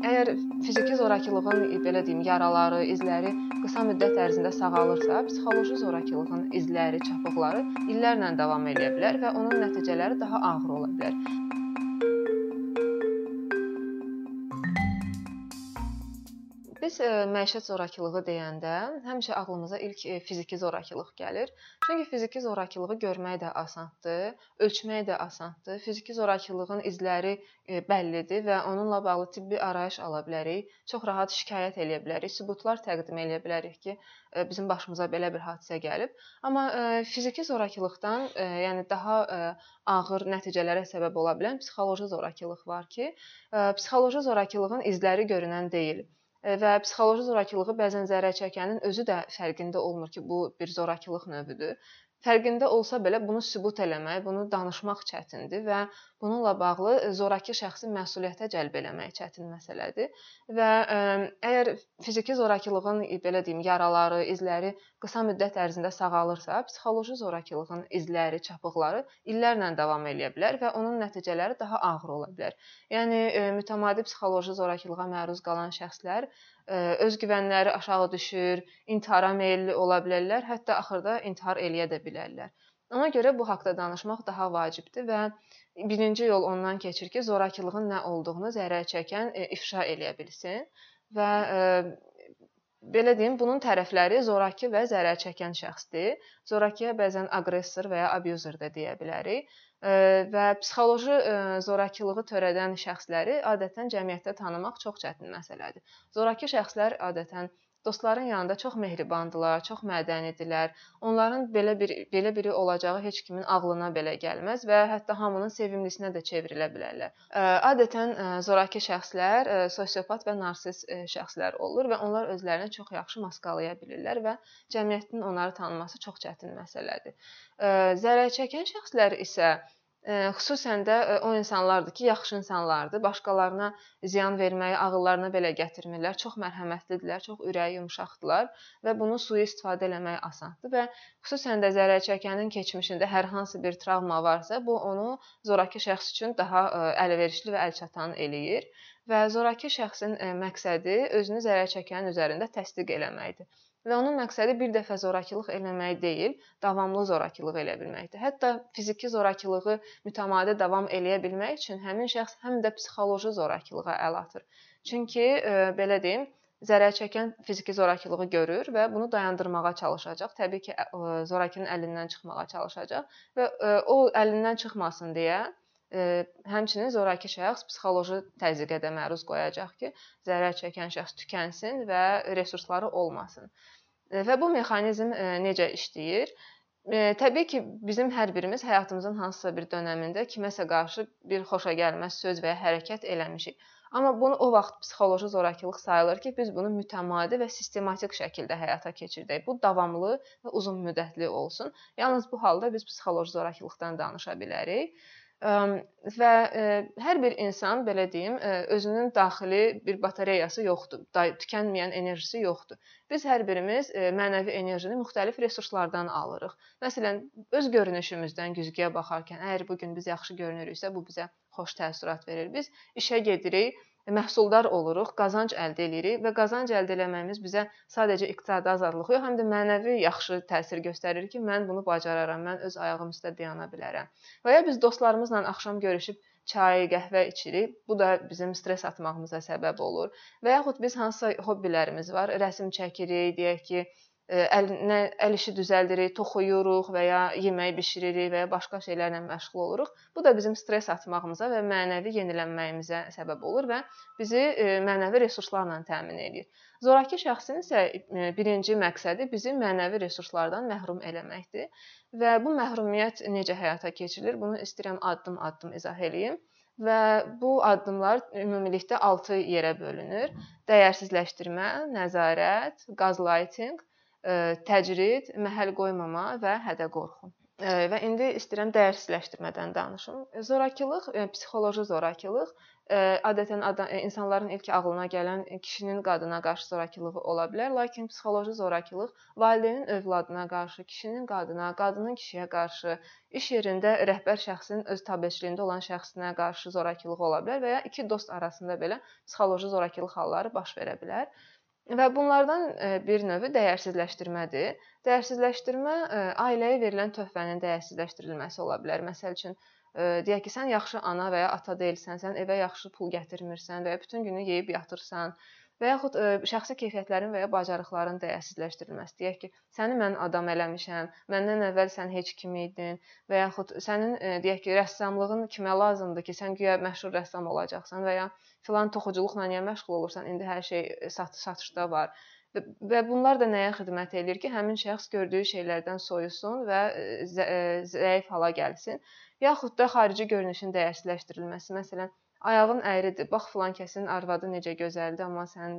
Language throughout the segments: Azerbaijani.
Əgər fiziki zorakılığın belə deyim, yaraları, izləri qısa müddət ərzində sağalırsa, psixoloji zorakılığın izləri, çapıqları illərlə davam edə bilər və onun nəticələri daha ağır ola bilər. Məişət zorakılığı deyəndə həmişə ağlımıza ilk e, fiziki zorakılıq gəlir. Çünki fiziki zorakılığı görmək də asandır, ölçmək də asandır. Fiziki zorakılığın izləri e, bəllidir və onunla bağlı tibbi arayış ala bilərik. Çox rahat şikayət eləyə bilərik, sübutlar təqdim eləyə bilərik ki, bizim başımıza belə bir hadisə gəlib. Amma fiziki zorakılıqdan, yəni daha ağır nəticələrə səbəb ola bilən psixoloji zorakılıq var ki, psixoloji zorakılığın izləri görünən deyil və psixoloji zorakılığı bəzən zərərçəkənin özü də fərqində olmur ki, bu bir zorakılıq növüdür. Fərqində olsa belə bunu sübut eləmək, bunu danışmaq çətindir və bununla bağlı zorakı şəxsi məsuliyyətə cəlb eləmək çətin məsələdir. Və ə, əgər fiziki zorakılığın belə deyim, yaraları, izləri qısa müddət ərzində sağalırsa, psixoloji zorakılığın izləri, çapıqları illərlə davam edə bilər və onun nəticələri daha ağır ola bilər. Yəni mütəmadi psixoloji zorakılığa məruz qalan şəxslər öz güvənləri aşağı düşür, intihara meylli ola bilərlər, hətta axırda intihar eləyə də bilərlər. Ona görə bu haqqda danışmaq daha vacibdir və birinci yol ondan keçir ki, zorakılığın nə olduğunu zərər çəkən e, ifşa eləyə bilsin və e, belə deyim, bunun tərəfləri zorakı və zərər çəkən şəxsdir. Zorakıya bəzən aqressor və ya abuzer də deyə bilərik və psixoloji zorakılığı törədən şəxsləri adətən cəmiyyətdə tanımaq çox çətin məsələdir. Zorakı şəxslər adətən dostların yanında çox mehribandılar, çox mədənidirlər. Onların belə bir belə biri olacağı heç kimin ağlına belə gəlməz və hətta hamının sevimlisinə də çevrilə bilərlər. Adətən zorakı şəxslər sosiopat və narsist şəxslər olur və onlar özlərini çox yaxşı maskalaya bilirlər və cəmiyyətin onları tanıması çox çətin məsələdir. Zərər çəkən şəxslər isə xüsusən də o insanlardır ki, yaxşı insanlardır. Başqalarına ziyan verməyi ağıllarına belə gətirmirlər. Çox mərhəmətlidirlər, çox ürəyi yumşaqdılar və bunu sui-istifadə eləmək asandır və xüsusən də zərər çəkənin keçmişində hər hansı bir travma varsa, bu onu zorakı şəxs üçün daha əlverişli və əlçatan eləyir və zorakı şəxsin məqsədi özünü zərər çəkənin üzərində təsdiq eləməkdir. Və onun məqsədi bir dəfə zorakılıq eləmək deyil, davamlı zorakılıq elə bilməkdir. Hətta fiziki zorakılığı mütəmadi davam eləyə bilmək üçün həmin şəxs həm də psixoloji zorakılığa əl atır. Çünki e, belə deyim, zərər çəkən fiziki zorakılığı görür və bunu dayandırmağa çalışacaq. Təbii ki, zorakının əlindən çıxmağa çalışacaq və e, o əlindən çıxmasın deyə həmçinin zorakı şəxs psixoloji təzyiqə də məruz qoyacaq ki, zərər çəkən şəxs tükənsin və resursları olmasın. Və bu mexanizm necə işləyir? Təbii ki, bizim hər birimiz həyatımızın hansısa bir dönəmində kiməsə qarşı bir xoşagəlməz söz və ya hərəkət eləmişik. Amma bunu o vaxt psixoloji zorakılıq sayılır ki, biz bunu mütəmadi və sistematik şəkildə həyata keçirdək. Bu davamlı və uzun müddətli olsun. Yalnız bu halda biz psixoloji zorakılıqdan danışa bilərik və hər bir insan belə deyim, özünün daxili bir batareyası yoxdur, tükənməyən enerjisi yoxdur. Biz hər birimiz mənəvi enerjini müxtəlif resurslardan alırıq. Məsələn, öz görünüşümüzdən güzgüyə baxarkən, əgər bu gün biz yaxşı görünürüksə, bu bizə xoş təəssürat verir. Biz işə gedirik, məhsuldar oluruq, qazanc əldə edirik və qazanc əldə etməyimiz bizə sadəcə iqtisadi azadlıq yox, həm də mənəvi yaxşı təsir göstərir ki, mən bunu bacararam, mən öz ayağım üstə dayana bilərəm. Və ya biz dostlarımızla axşam görüşüb çay, qəhvə içirik. Bu da bizim stress atmağımıza səbəb olur. Və yaxud biz hansısa hobbilərimiz var, rəsm çəkirik, deyək ki, əl, nə əl işi düzəldirik, toxuyuruq və ya yemək bişiririk və ya başqa şeylərlə məşğul oluruq. Bu da bizim stress atmağımıza və mənəvi yenilənməyimizə səbəb olur və bizi mənəvi resurslarla təmin edir. Zorakı şəxsin isə birinci məqsədi bizi mənəvi resurslardan məhrum eləməkdir və bu məhrumiyyət necə həyata keçirilir? Bunu istəyirəm addım-addım izah eləyim və bu addımlar ümumilikdə 6 yerə bölünür. Dəyərsizləşdirmə, nəzarət, qazlaytinq, təcrid, məhəl qoymama və hədə-qorxu. və indi istəyirəm dəyərsizləşdirmədən danışım. Zorakılıq, psixoloji zorakılıq adətən adam, insanların ilk ağlına gələn kişinin qadına qarşı zorakılığı ola bilər, lakin psixoloji zorakılıq valideynin övladına qarşı, kişinin qadına, qadının kişiyə qarşı, iş yerində rəhbər şəxsin öz tabeçiliyində olan şəxsinə qarşı zorakılıq ola bilər və ya iki dost arasında belə psixoloji zorakılıq halları baş verə bilər. Və bunlardan e, bir növü dəyərsizləşdirmədir. Dəyərsizləşdirmə e, ailəyə verilən töhfənin dəyərsizləşdirilməsi ola bilər. Məsəl üçün e, deyək ki, sən yaxşı ana və ya ata deyilsən, sən evə yaxşı pul gətirmirsən və ya bütün günü yeyib yatırsan və yaxud ə, şəxsi keyfiyyətlərin və ya bacarıqların dəyərsizləşdirilməsi. Deyək ki, səni mən adam eləmişəm, məndən əvvəl sən heç kim idin və yaxud sənin ə, deyək ki, rəssamlığın kimə lazımdır ki, sən güya məşhur rəssam olacaqsan və ya filan toxuculuqla niyə məşğul olursan? İndi hər şey sat satışda var. Və bunlar da nəyə xidmət eləyir ki, həmin şəxs gördüyü şeylərdən soyusun və zəif hala gəlsin. Yaxud da xarici görünüşün dəyərsizləşdirilməsi. Məsələn, ayağın əyridir. Bax filan kəsin arvadı necə gözəldir, amma sən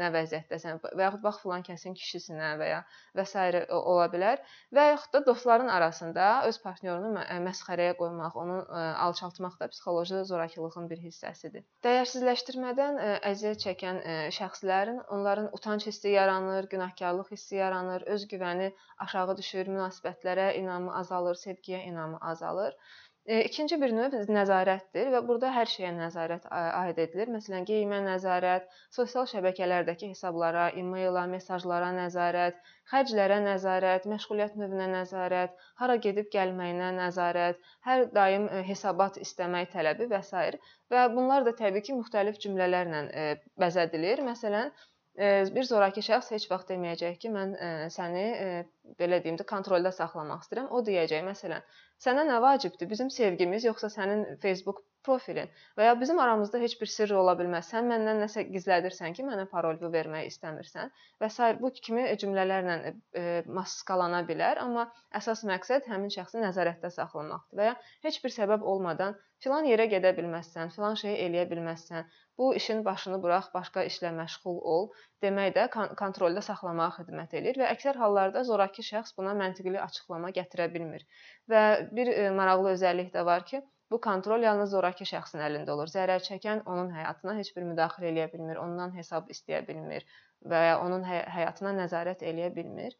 nə vəziyyətdəsən və yaxud bax filan kəsin kişisinə və ya və s. ola bilər. Və yaxud da dostların arasında öz partnyorunu məsxərəyə qoymaq, onu alçaltmaq da psixoloji zorakılığın bir hissəsidir. Dəyərsizləşdirmədən əziyyət çəkən şəxslərin onların utanc hissi yaranır, günahkarlıq hissi yaranır, öz güvəni aşağı düşür, münasibətlərə inamı azalır, sevgiyə inamı azalır. İkinci bir növ nəzarətdir və burada hər şeyə nəzarət aid edilir. Məsələn, geyimə nəzarət, sosial şəbəkələrdəki hesablara, e-maila, mesajlara nəzarət, xərclərə nəzarət, məşğuliyyət növünə nəzarət, hara gedib gəlməyinə nəzarət, hər daim hesabat istəmək tələbi və s. və bunlar da təbii ki, müxtəlif cümlələrlə bəzədilir. Məsələn, bir zorakı şəxs heç vaxt deməyəcək ki, mən səni belə deyim də kontrolda saxlamaq istəyirəm. O deyəcək, məsələn, sənə nə vacibdir? Bizim sevgimiz yoxsa sənin Facebook profilin və ya bizim aramızda heç bir sirr ola bilməz. Sən məndən nəsə gizlədirsən ki, mənə parolunu vermək istəmirsən və s. bu kimi cümlələrlə e, maskalana bilər, amma əsas məqsəd həmin şəxsi nəzarətdə saxlamaqdır və ya heç bir səbəb olmadan filan yerə gedə bilməzsən, filan şeyi eləyə bilməzsən. Bu işin başını burax, başqa işlə məşğul ol demək də kontrolda saxlamağa xidmət eləyir və əksər hallarda zorakı şəxs buna məntiqli açıqlama gətirə bilmir. Və bir e, maraqlı özəllik də var ki, bu kontrol yalnız zorakı şəxsin əlində olur. Zərər çəkən onun həyatına heç bir müdaxilə eləyə bilmir, ondan hesab istəyə bilmir və ya onun həy həyatına nəzarət eləyə bilmir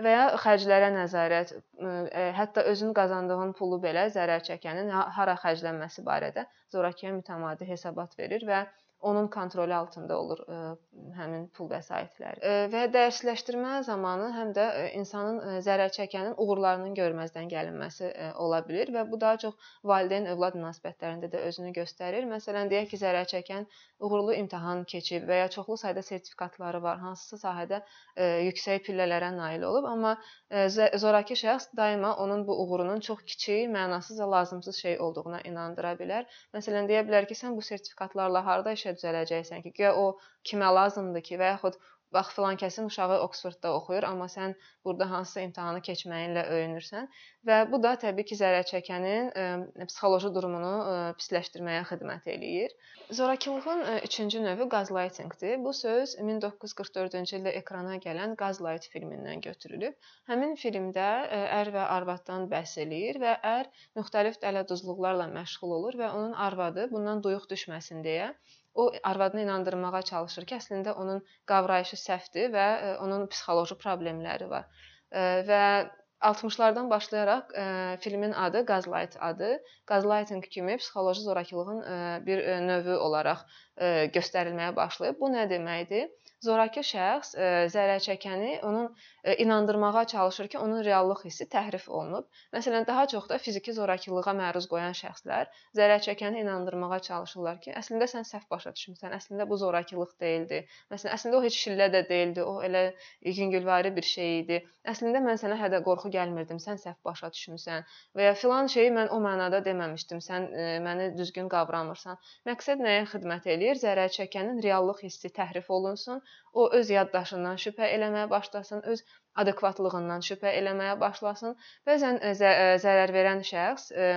və ya xərclərə nəzarət, e, hətta özün qazandığın pulu belə zərər çəkənin hara xərclənməsi barədə zorakıya mütəmadi hesabat verir və onun kontrolu altında olur ə, e, həmin pul vəsaitləri. Ə, e, və dəyərsizləşdirmə zamanı həm də ə, e, insanın ə, zərər çəkənin uğurlarının görməzdən gəlinməsi ə, ola bilər və bu daha çox valideyn-övlad münasibətlərində də özünü göstərir. Məsələn, deyək ki, zərər çəkən uğurlu imtahan keçib və ya çoxlu sayda sertifikatları var, hansısa sahədə ə, yüksək pillələrə nail olub, amma ə, zorakı şəxs daima onun bu uğurunun çox kiçik, mənasız və lazımsız şey olduğuna inandıra bilər. Məsələn, deyə bilər ki, sən bu sertifikatlarla harda işə düzələcəksən ki, guya o kimə lazımdır ki və yaxud bax filan kəsin uşağı Oksfordda oxuyur, amma sən burada hansısa imtahanı keçməyinlə öyünürsən və bu da təbii ki, zərər çəkənin ə, psixoloji durumunu ə, pisləşdirməyə xidmət eləyir. Zorakılığın ə, üçüncü növü gaslightingdir. Bu söz 1944-cü ildə ekrana gələn Gaslight filmindən götürülüb. Həmin filmdə ə, ər və arvaddan bəhs eləyir və ər müxtəlif dələduzluqlarla məşğul olur və onun arvadı bundan duyuq düşməsin deyə o arvadını inandırmağa çalışır ki, əslində onun qavrayışı səhvdir və e, onun psixoloji problemləri var. E, və 60-lardan başlayaraq ə, e, filmin adı Gaslight adı, gaslighting kimi psixoloji zorakılığın ə, bir növü olaraq ə, göstərilməyə başlayıb. Bu nə deməkdir? Zorakı şəxs ə, zərərçəkəni onun ə, inandırmağa çalışır ki, onun reallıq hissi təhrif olunub. Məsələn, daha çox da fiziki zorakılığa məruz qoyan şəxslər zərərçəkəni inandırmağa çalışırlar ki, əslində sən səhv başa düşmüsən, əslində bu zorakılıq deyildi. Məsələn, əslində o heç şillə də deyildi, o elə yüngülvari bir şey idi. Əslində mən sənə hədə qorxu gəlmirdim, sən səhv başa düşmüsən və ya filan şeyi mən o mənada deməmişdim, sən ə, məni düzgün qavramırsan. Məqsəd nəyə xidmət eləyir? Zərərçəkənin reallıq hissi təhrif olunsun o öz yaddaşından şübhə eləməyə başlasın, öz adekvatlığından şübhə eləməyə başlasın. Bəzən e, e, zərər verən şəxs e,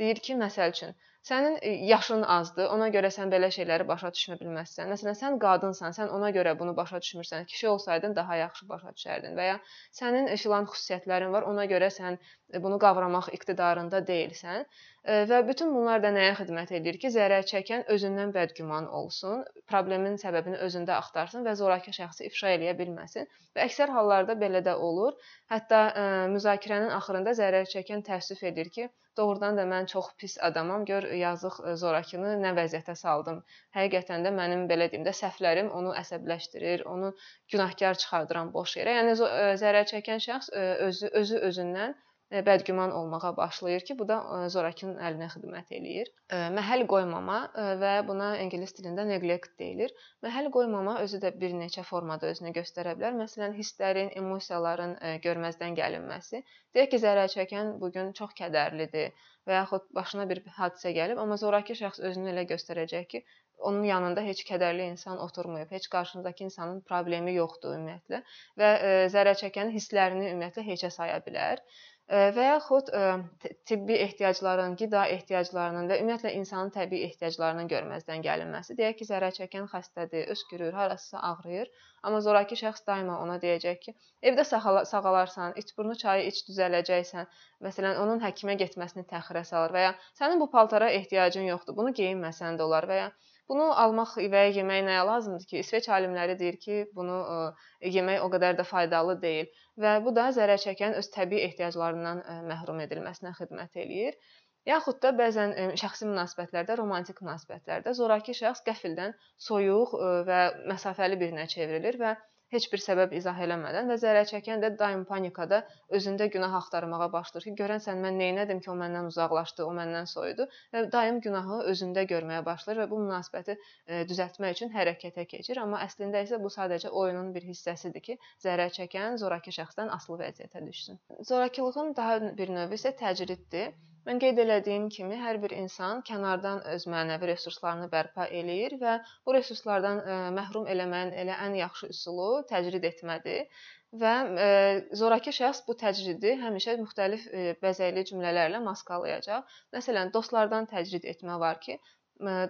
deyir ki, məsəl üçün, sənin yaşın azdır, ona görə sən belə şeyləri başa düşmə bilməzsən. Məsələn, sən qadınsan, sən ona görə bunu başa düşmürsən. Kişi olsaydın daha yaxşı başa düşərdin və ya sənin filan xüsusiyyətlərin var, ona görə sən bunu qavramaq iqtidarında deyilsən. Və bütün bunlar da nəyə xidmət edir ki, zərər çəkən özündən bədgüman olsun, problemin səbəbini özündə axtarsın və zorakı şəxsi ifşa eləyə bilməsin. Və əksər hallarda belə də olur. Hətta ə, müzakirənin axırında zərər çəkən təəssüf edir ki, doğrudan da mən çox pis adamam. Gör yazıq zorakını nə vəziyyətə saldım. Həqiqətən də mənim belə deyim də səhvlərim onu əsəbləşdirir, onu günahkar çıxardıram boş yerə. Yəni zərər çəkən şəxs özü özü özündən bədgüman olmağa başlayır ki, bu da zorakının əlinə xidmət eləyir. Məhəl qoymama və buna ingilis dilində neglect deyilir. Məhəl qoymama özü də bir neçə formada özünü göstərə bilər. Məsələn, hisslərin, emosiyaların görməzdən gəlinməsi. Deyək ki, zərər çəkən bu gün çox kədərlidir və yaxud başına bir hadisə gəlib, amma zorakı şəxs özünü elə göstərəcək ki, onun yanında heç kədərli insan oturmayıb, heç qarşındakı insanın problemi yoxdur ümumiyyətlə və zərər çəkənin hisslərini ümumiyyətlə heçə saya bilər və yaxud tibbi ehtiyacların, qida ehtiyaclarının və ümumiyyətlə insanın təbii ehtiyaclarının görməzdən gəlinməsi. Deyək ki, zərər çəkən xəstədir, öskürür, harasısa ağrıyır, amma zorakı şəxs daima ona deyəcək ki, evdə sağalarsan, iç burnu çayı iç düzələcəksən. Məsələn, onun həkimə getməsini təxirə salır və ya sənin bu paltara ehtiyacın yoxdur, bunu geyinməsən də olar və ya Bunu almaq və yemək nəyə lazımdır ki? İsveç alimləri deyir ki, bunu yemək o qədər də faydalı deyil və bu da zərər çəkən öz təbii ehtiyaclarından məhrum edilməsinə xidmət eləyir. Yaxud da bəzən şəxsi münasibətlərdə, romantik münasibətlərdə zorakı şəxs qəfildən soyuq və məsafəli birinə çevrilir və heç bir səbəb izah eləmədən və zərər çəkən də daim panikada özündə günah axtarmağa başlayır ki, görəsən mən nə etdim ki, o məndən uzaqlaşdı, o məndən soyudu və daim günahı özündə görməyə başlayır və bu münasibəti düzəltmək üçün hərəkətə keçir, amma əslində isə bu sadəcə oyunun bir hissəsidir ki, zərər çəkən zorakı şəxsdən asılı vəziyyətə düşsün. Zorakılığın daha bir növü isə təcriddir. Mən qeyd elədiyim kimi hər bir insan kənardan öz mənəvi resurslarını bərpa eləyir və bu resurslardan məhrum eləməyin elə ən yaxşı üsulu təcrid etmədir. Və e, zorakı şəxs bu təcridi həmişə müxtəlif e, bəzəkli cümlələrlə maskalayacaq. Məsələn, dostlardan təcrid etmə var ki,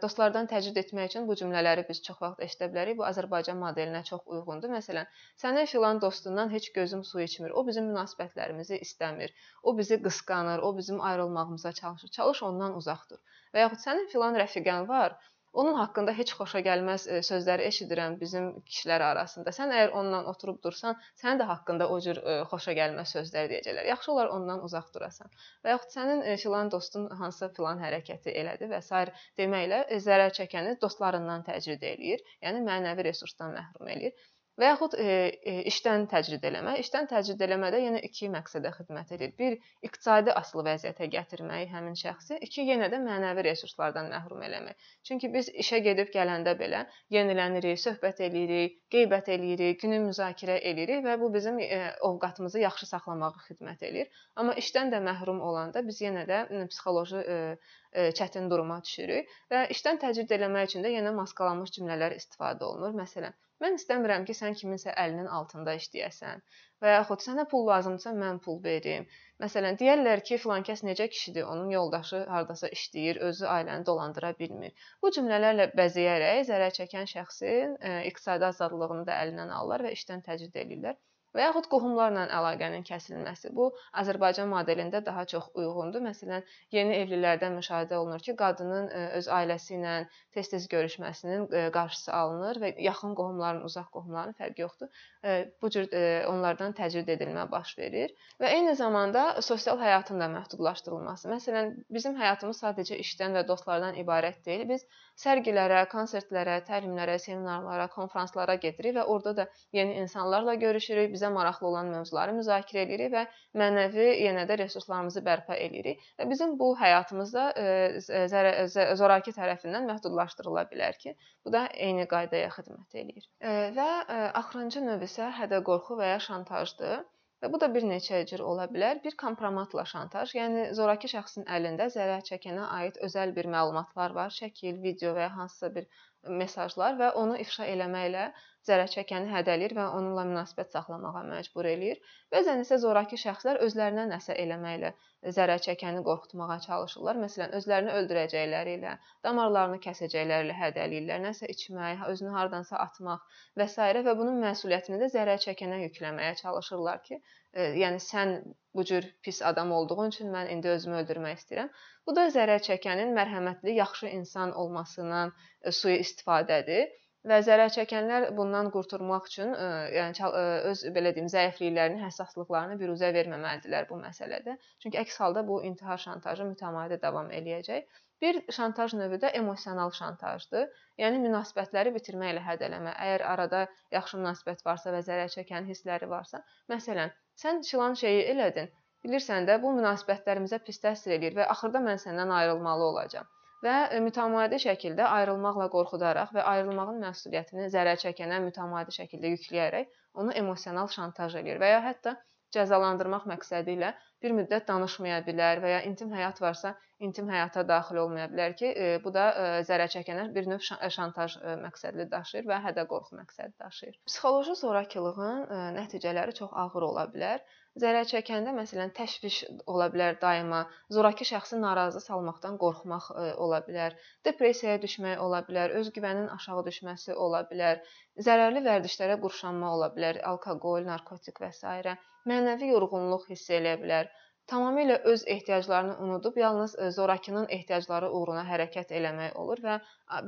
dostlardan təcrid etmək üçün bu cümlələri biz çox vaxt eşidə bilərik. Bu Azərbaycan modelinə çox uyğundur. Məsələn, sənin filan dostundan heç gözüm su içmir. O bizim münasibətlərimizi istəmir. O bizi qısqanır, o bizim ayrılmağımıza çalışır. Çalış ondan uzaq dur. Və yaxud sənin filan rəfiqən var, Onun haqqında heç xoşa gəlməz e, sözləri eşidirəm bizim kişilər arasında. Sən əgər onunla oturub dursan, sənin də haqqında o cür e, xoşa gəlməz sözlər deyəcəklər. Yaxşı olar ondan uzaq durasan. Və yaxud sənin e, filan dostun hansısa filan hərəkəti elədi və s. deməklə zərər çəkəni dostlarından təcrid eləyir. Yəni mənəvi resursdan məhrum eləyir. Və yaxud e, e, işdən təcrid eləmə. İşdən təcrid eləmədə yenə iki məqsədə xidmət edir. Bir, iqtisadi asılı vəziyyətə gətirmək həmin şəxsi, iki, yenə də mənəvi resurslardan məhrum eləmək. Çünki biz işə gedib gələndə belə yenilənirik, söhbət eləyirik, qeybət eləyirik, günü müzakirə eləyirik və bu bizim e, ovqatımızı yaxşı saxlamağa xidmət eləyir. Amma işdən də məhrum olanda biz yenə də psixoloji e, e, çətin duruma düşürük və işdən təcrid eləmək üçün də yenə maskalanmış cümlələr istifadə olunur. Məsələn, Mən istəmirəm ki, sən kiminsə əlinin altında işləyəsən və yaxud sənə pul lazımdırsa mən pul verim. Məsələn, deyirlər ki, filan kəs necə kişidir, onun yoldaşı hardasa işləyir, özü ailəni dolandıra bilmir. Bu cümlələrlə bəzəyərək zərər çəkən şəxsin e, iqtisadi azadlığını da əlindən alırlar və işdən təcrid edirlər və yaxud qohumlarla əlaqənin kəsilməsi. Bu Azərbaycan modelində daha çox uyğundur. Məsələn, yeni evlilərdə müşahidə olunur ki, qadının e, öz ailəsi ilə tez-tez görüşməsinin e, qarşısı alınır və yaxın qohumların, uzaq qohumların fərqi yoxdur. E, bu cür onlardan təcrid edilmə baş verir və eyni zamanda sosial həyatın da məhdudlaşdırılması. Məsələn, bizim həyatımız sadəcə işdən və dostlardan ibarət deyil. Biz sərgilərə, konsertlərə, təlimlərə, seminarlara, konfranslara gedirik və orada da yeni insanlarla görüşürük bizə maraqlı olan mövzuları müzakirə edirik və mənəvi yenə də resurslarımızı bərpa edirik və bizim bu həyatımızda e, zoraki tərəfindən məhdudlaşdırıla bilər ki, bu da eyni qaydaya xidmət eləyir. E, və e, axırıncı növ isə hədə-qorxu və ya şantajdır. Və bu da bir neçə cür ola bilər. Bir kompromatla şantaj, yəni zorakı şəxsin əlində zərər çəkənə aid özəl bir məlumatlar var, şəkil, video və ya hansısa bir mesajlar və onu ifşa eləməklə zərərçəkəni hədələyir və onunla münasibət saxlamağa məcbur eləyir. Bəzən isə zorakı şəxslər özlərinə nəsə eləməklə zərərçəkəni qorxutmağa çalışırlar. Məsələn, özlərini öldürəcəkləri ilə, damarlarını kəsəcəkləri ilə hədələyirlər, nəsə içmək, özünü hardansa atmaq və s. və bunun məsuliyyətini də zərərçəkənə yükləməyə çalışırlar ki, yəni sən bu cür pis adam olduğun üçün mən indi özümü öldürmək istəyirəm. Bu da zərərçəkənin mərhəmətli, yaxşı insan olmasından e, sui-istifadədir və zərər çəkənlər bundan qurtulmaq üçün, e, yəni e, öz belə deyim, zəifliklərini, həssaslıqlarını biruzə verməməlidirlər bu məsələdə. Çünki əks halda bu intihar şantajı mütəmadi davam eləyəcək. Bir şantaj növü də emosional şantajdır. Yəni münasibətləri bitirməklə hədələmə. Əgər arada yaxşı münasibət varsa və zərər çəkən hissləri varsa, məsələn, sən filan şeyi elədin. Bilirsən də bu münasibətlərimizə pis təsir eləyir və axırda mən səndən ayrılmalı olacağam və e, mütəmadi şəkildə ayrılmaqla qorxudaraq və ayrılmağın məsuliyyətini zərər çəkənə mütəmadi şəkildə yükləyərək onu emosional şantaj eləyir və ya hətta cəzalandırmaq məqsədi ilə bir müddət danışmaya bilər və ya intim həyat varsa, intim həyata daxil olmaya bilər ki, e, bu da e, zərər çəkənə bir növ şantaj məqsədli daşıyır və hədə-qorxu məqsədi daşıyır. Psixoloji zorakılığın nəticələri çox ağır ola bilər Zərər çəkəndə məsələn təşviş ola bilər daima, zorakı şəxsi narazı salmaqdan qorxmaq e, ola bilər, depressiyaya düşmək ola bilər, özgüvənin aşağı düşməsi ola bilər, zərərli vərdişlərə qurşanma ola bilər, alkoqol, narkotik və s. mənəvi yorğunluq hiss eləyə bilər tamamilə öz ehtiyaclarını unudub yalnız e, zorakının ehtiyacları uğruna hərəkət eləmək olur və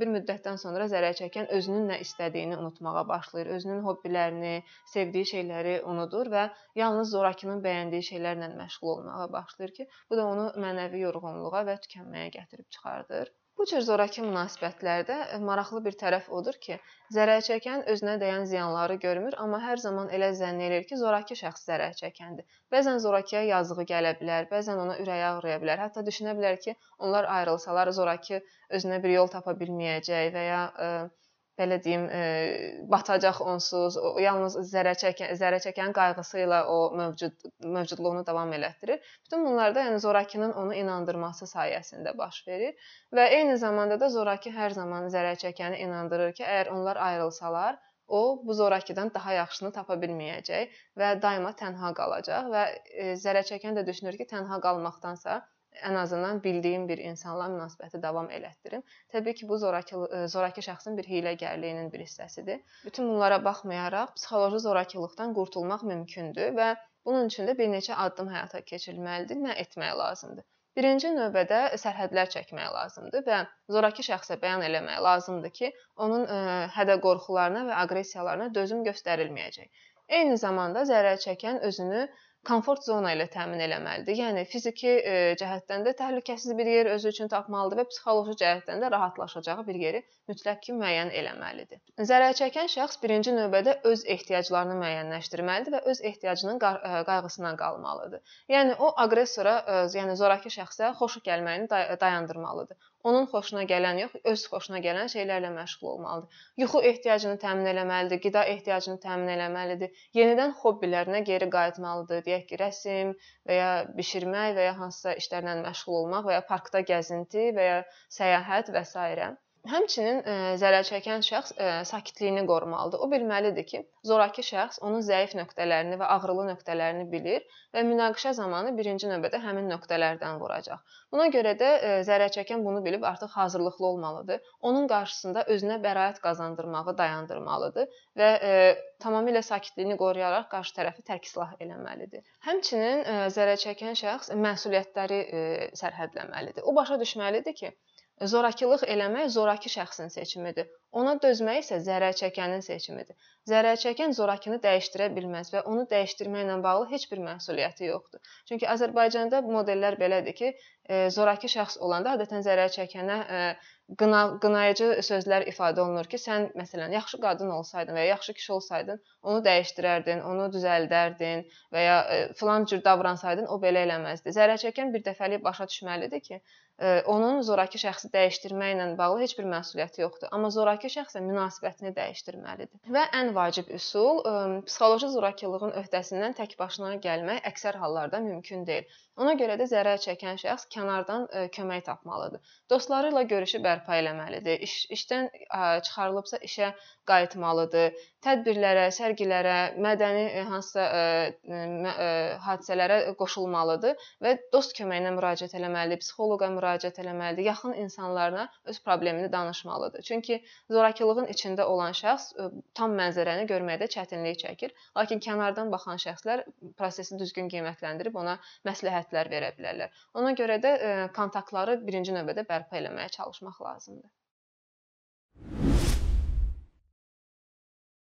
bir müddətdən sonra zərər çəkən özünün nə istədiyini unutmağa başlayır, özünün hobbilərini, sevdiyi şeyləri unudur və yalnız zorakının bəyəndiyi şeylərlə məşğul olmağa başlayır ki, bu da onu mənəvi yorğunluğa və tükənməyə gətirib çıxardır. Bu cür zorakı münasibətlərdə e, maraqlı bir tərəf odur ki, zərər çəkən özünə dəyən ziyanları görmür, amma hər zaman elə zənn edir ki, zorakı şəxs zərər çəkəndir. Bəzən zorakıya yazığı gələ bilər, bəzən ona ürəyi ağrıya bilər. Hətta düşünə bilər ki, onlar ayrılsalar zorakı özünə bir yol tapa bilməyəcək və ya ə, e, belə deyim, e, batacaq onsuz, o yalnız zərər çəkən zərər çəkən qayğısı ilə o mövcud mövcudluğunu davam elətdirir. Bütün bunlar da yəni zorakının onu inandırması sayəsində baş verir və eyni zamanda da zoraki hər zaman zərər çəkəni inandırır ki, əgər onlar ayrılsalar, o bu zorakıdan daha yaxşısını tapa bilməyəcək və daima tənha qalacaq və e, zərər çəkən də düşünür ki, tənha qalmaqdansa ən azından bildiyim bir insanla münasibəti davam elətdirim. Təbii ki, bu zorakı e, zorakı şəxsin bir hiyləgərliyinin bir hissəsidir. Bütün bunlara baxmayaraq psixoloji zorakılıqdan qurtulmaq mümkündür və bunun üçün də bir neçə addım həyata keçirilməlidir. Nə etmək lazımdır? Birinci növbədə sərhədlər çəkmək lazımdır və zorakı şəxsə bəyan eləmək lazımdır ki, onun e, hədə-qorxularına və aqressiyalarına dözüm göstərilməyəcək. Eyni zamanda zərər çəkən özünü komfort zona ilə təmin eləməlidir. Yəni fiziki e, cəhətdən də təhlükəsiz bir yer özü üçün tapmalıdır və psixoloji cəhətdən də rahatlaşacağı bir yeri mütləq ki müəyyən eləməlidir. Zərər çəkən şəxs birinci növbədə öz ehtiyaclarını müəyyənləşdirməlidir və öz ehtiyacının e, qayğısına qalmalıdır. Yəni o aqressora, e, yəni zorakı şəxsə xoşu gəlməyini dayandırmalıdır. Onun xoşuna gələn yox, öz xoşuna gələn şeylərlə məşğul olmalıdır. Yuxu ehtiyacını təmin etməlidir, qida ehtiyacını təmin etməlidir. Yenidən hobbilərinə geri qayıtmalıdır. Deyək ki, rəsm və ya bişirmək və ya hansısa işlərlə məşğul olmaq və ya parkda gəzinti və ya səyahət və s. Həmçinin ə, e, zərər çəkən şəxs ə, e, sakitliyini qorumalıdır. O bilməlidir ki, zorakı şəxs onun zəif nöqtələrini və ağrılı nöqtələrini bilir və münaqişə zamanı birinci növbədə həmin nöqtələrdən vuracaq. Buna görə də ə, e, zərər çəkən bunu bilib artıq hazırlıqlı olmalıdır. Onun qarşısında özünə bəraət qazandırmağı dayandırmalıdır və ə, tamamilə sakitliyini qoruyaraq qarşı tərəfi tərk silah eləməlidir. Həmçinin ə, zərər çəkən şəxs məsuliyyətləri ə, sərhədləməlidir. O başa düşməlidir ki, Zorakılıq eləmək zorakı şəxsin seçimidir. Ona dözmək isə zərər çəkənin seçimidir. Zərər çəkən zorakını dəyişdirə bilməz və onu dəyişdirməklə bağlı heç bir məsuliyyəti yoxdur. Çünki Azərbaycanda modellər belədir ki, e, zorakı şəxs olanda adətən zərər çəkənə e, qına, qınayıcı sözlər ifadə olunur ki, sən məsələn yaxşı qadın olsaydın və ya yaxşı kişi olsaydın, onu dəyişdirərdin, onu düzəldərdin və ya e, filan cür davransaydın, o belə eləməzdi. Zərər çəkən bir dəfəlik başa düşməlidir ki, onun zorakı şəxsi dəyişdirməklə bağlı heç bir məsuliyyəti yoxdur. Amma zorakı şəxsə münasibətini dəyişdirməlidir. Və ən vacib üsul psixoloji zorakılığın öhdəsindən tək başına gəlmək əksər hallarda mümkün deyil. Ona görə də zərər çəkən şəxs kənardan kömək tapmalıdır. Dostları ilə görüşü bərpa eləməlidir. İş, işdən çıxarılıbsa işə qayıtmalıdır. Tədbirlərə, sərgilərə, mədəni hansısa hadisələrə qoşulmalıdır və dost köməyinə müraciət etməlidir, psixoloqa müraciət etməlidir, yaxın insanlarına öz problemini danışmalıdır. Çünki zorakılığın içində olan şəxs tam mənzərəni görməkdə çətinlik çəkir, lakin kənardan baxan şəxslər prosesi düzgün qiymətləndirib ona məsləhətlər verə bilərlər. Ona görə də kontaktları birinci növbədə bərpa eləməyə çalışmaq lazımdır.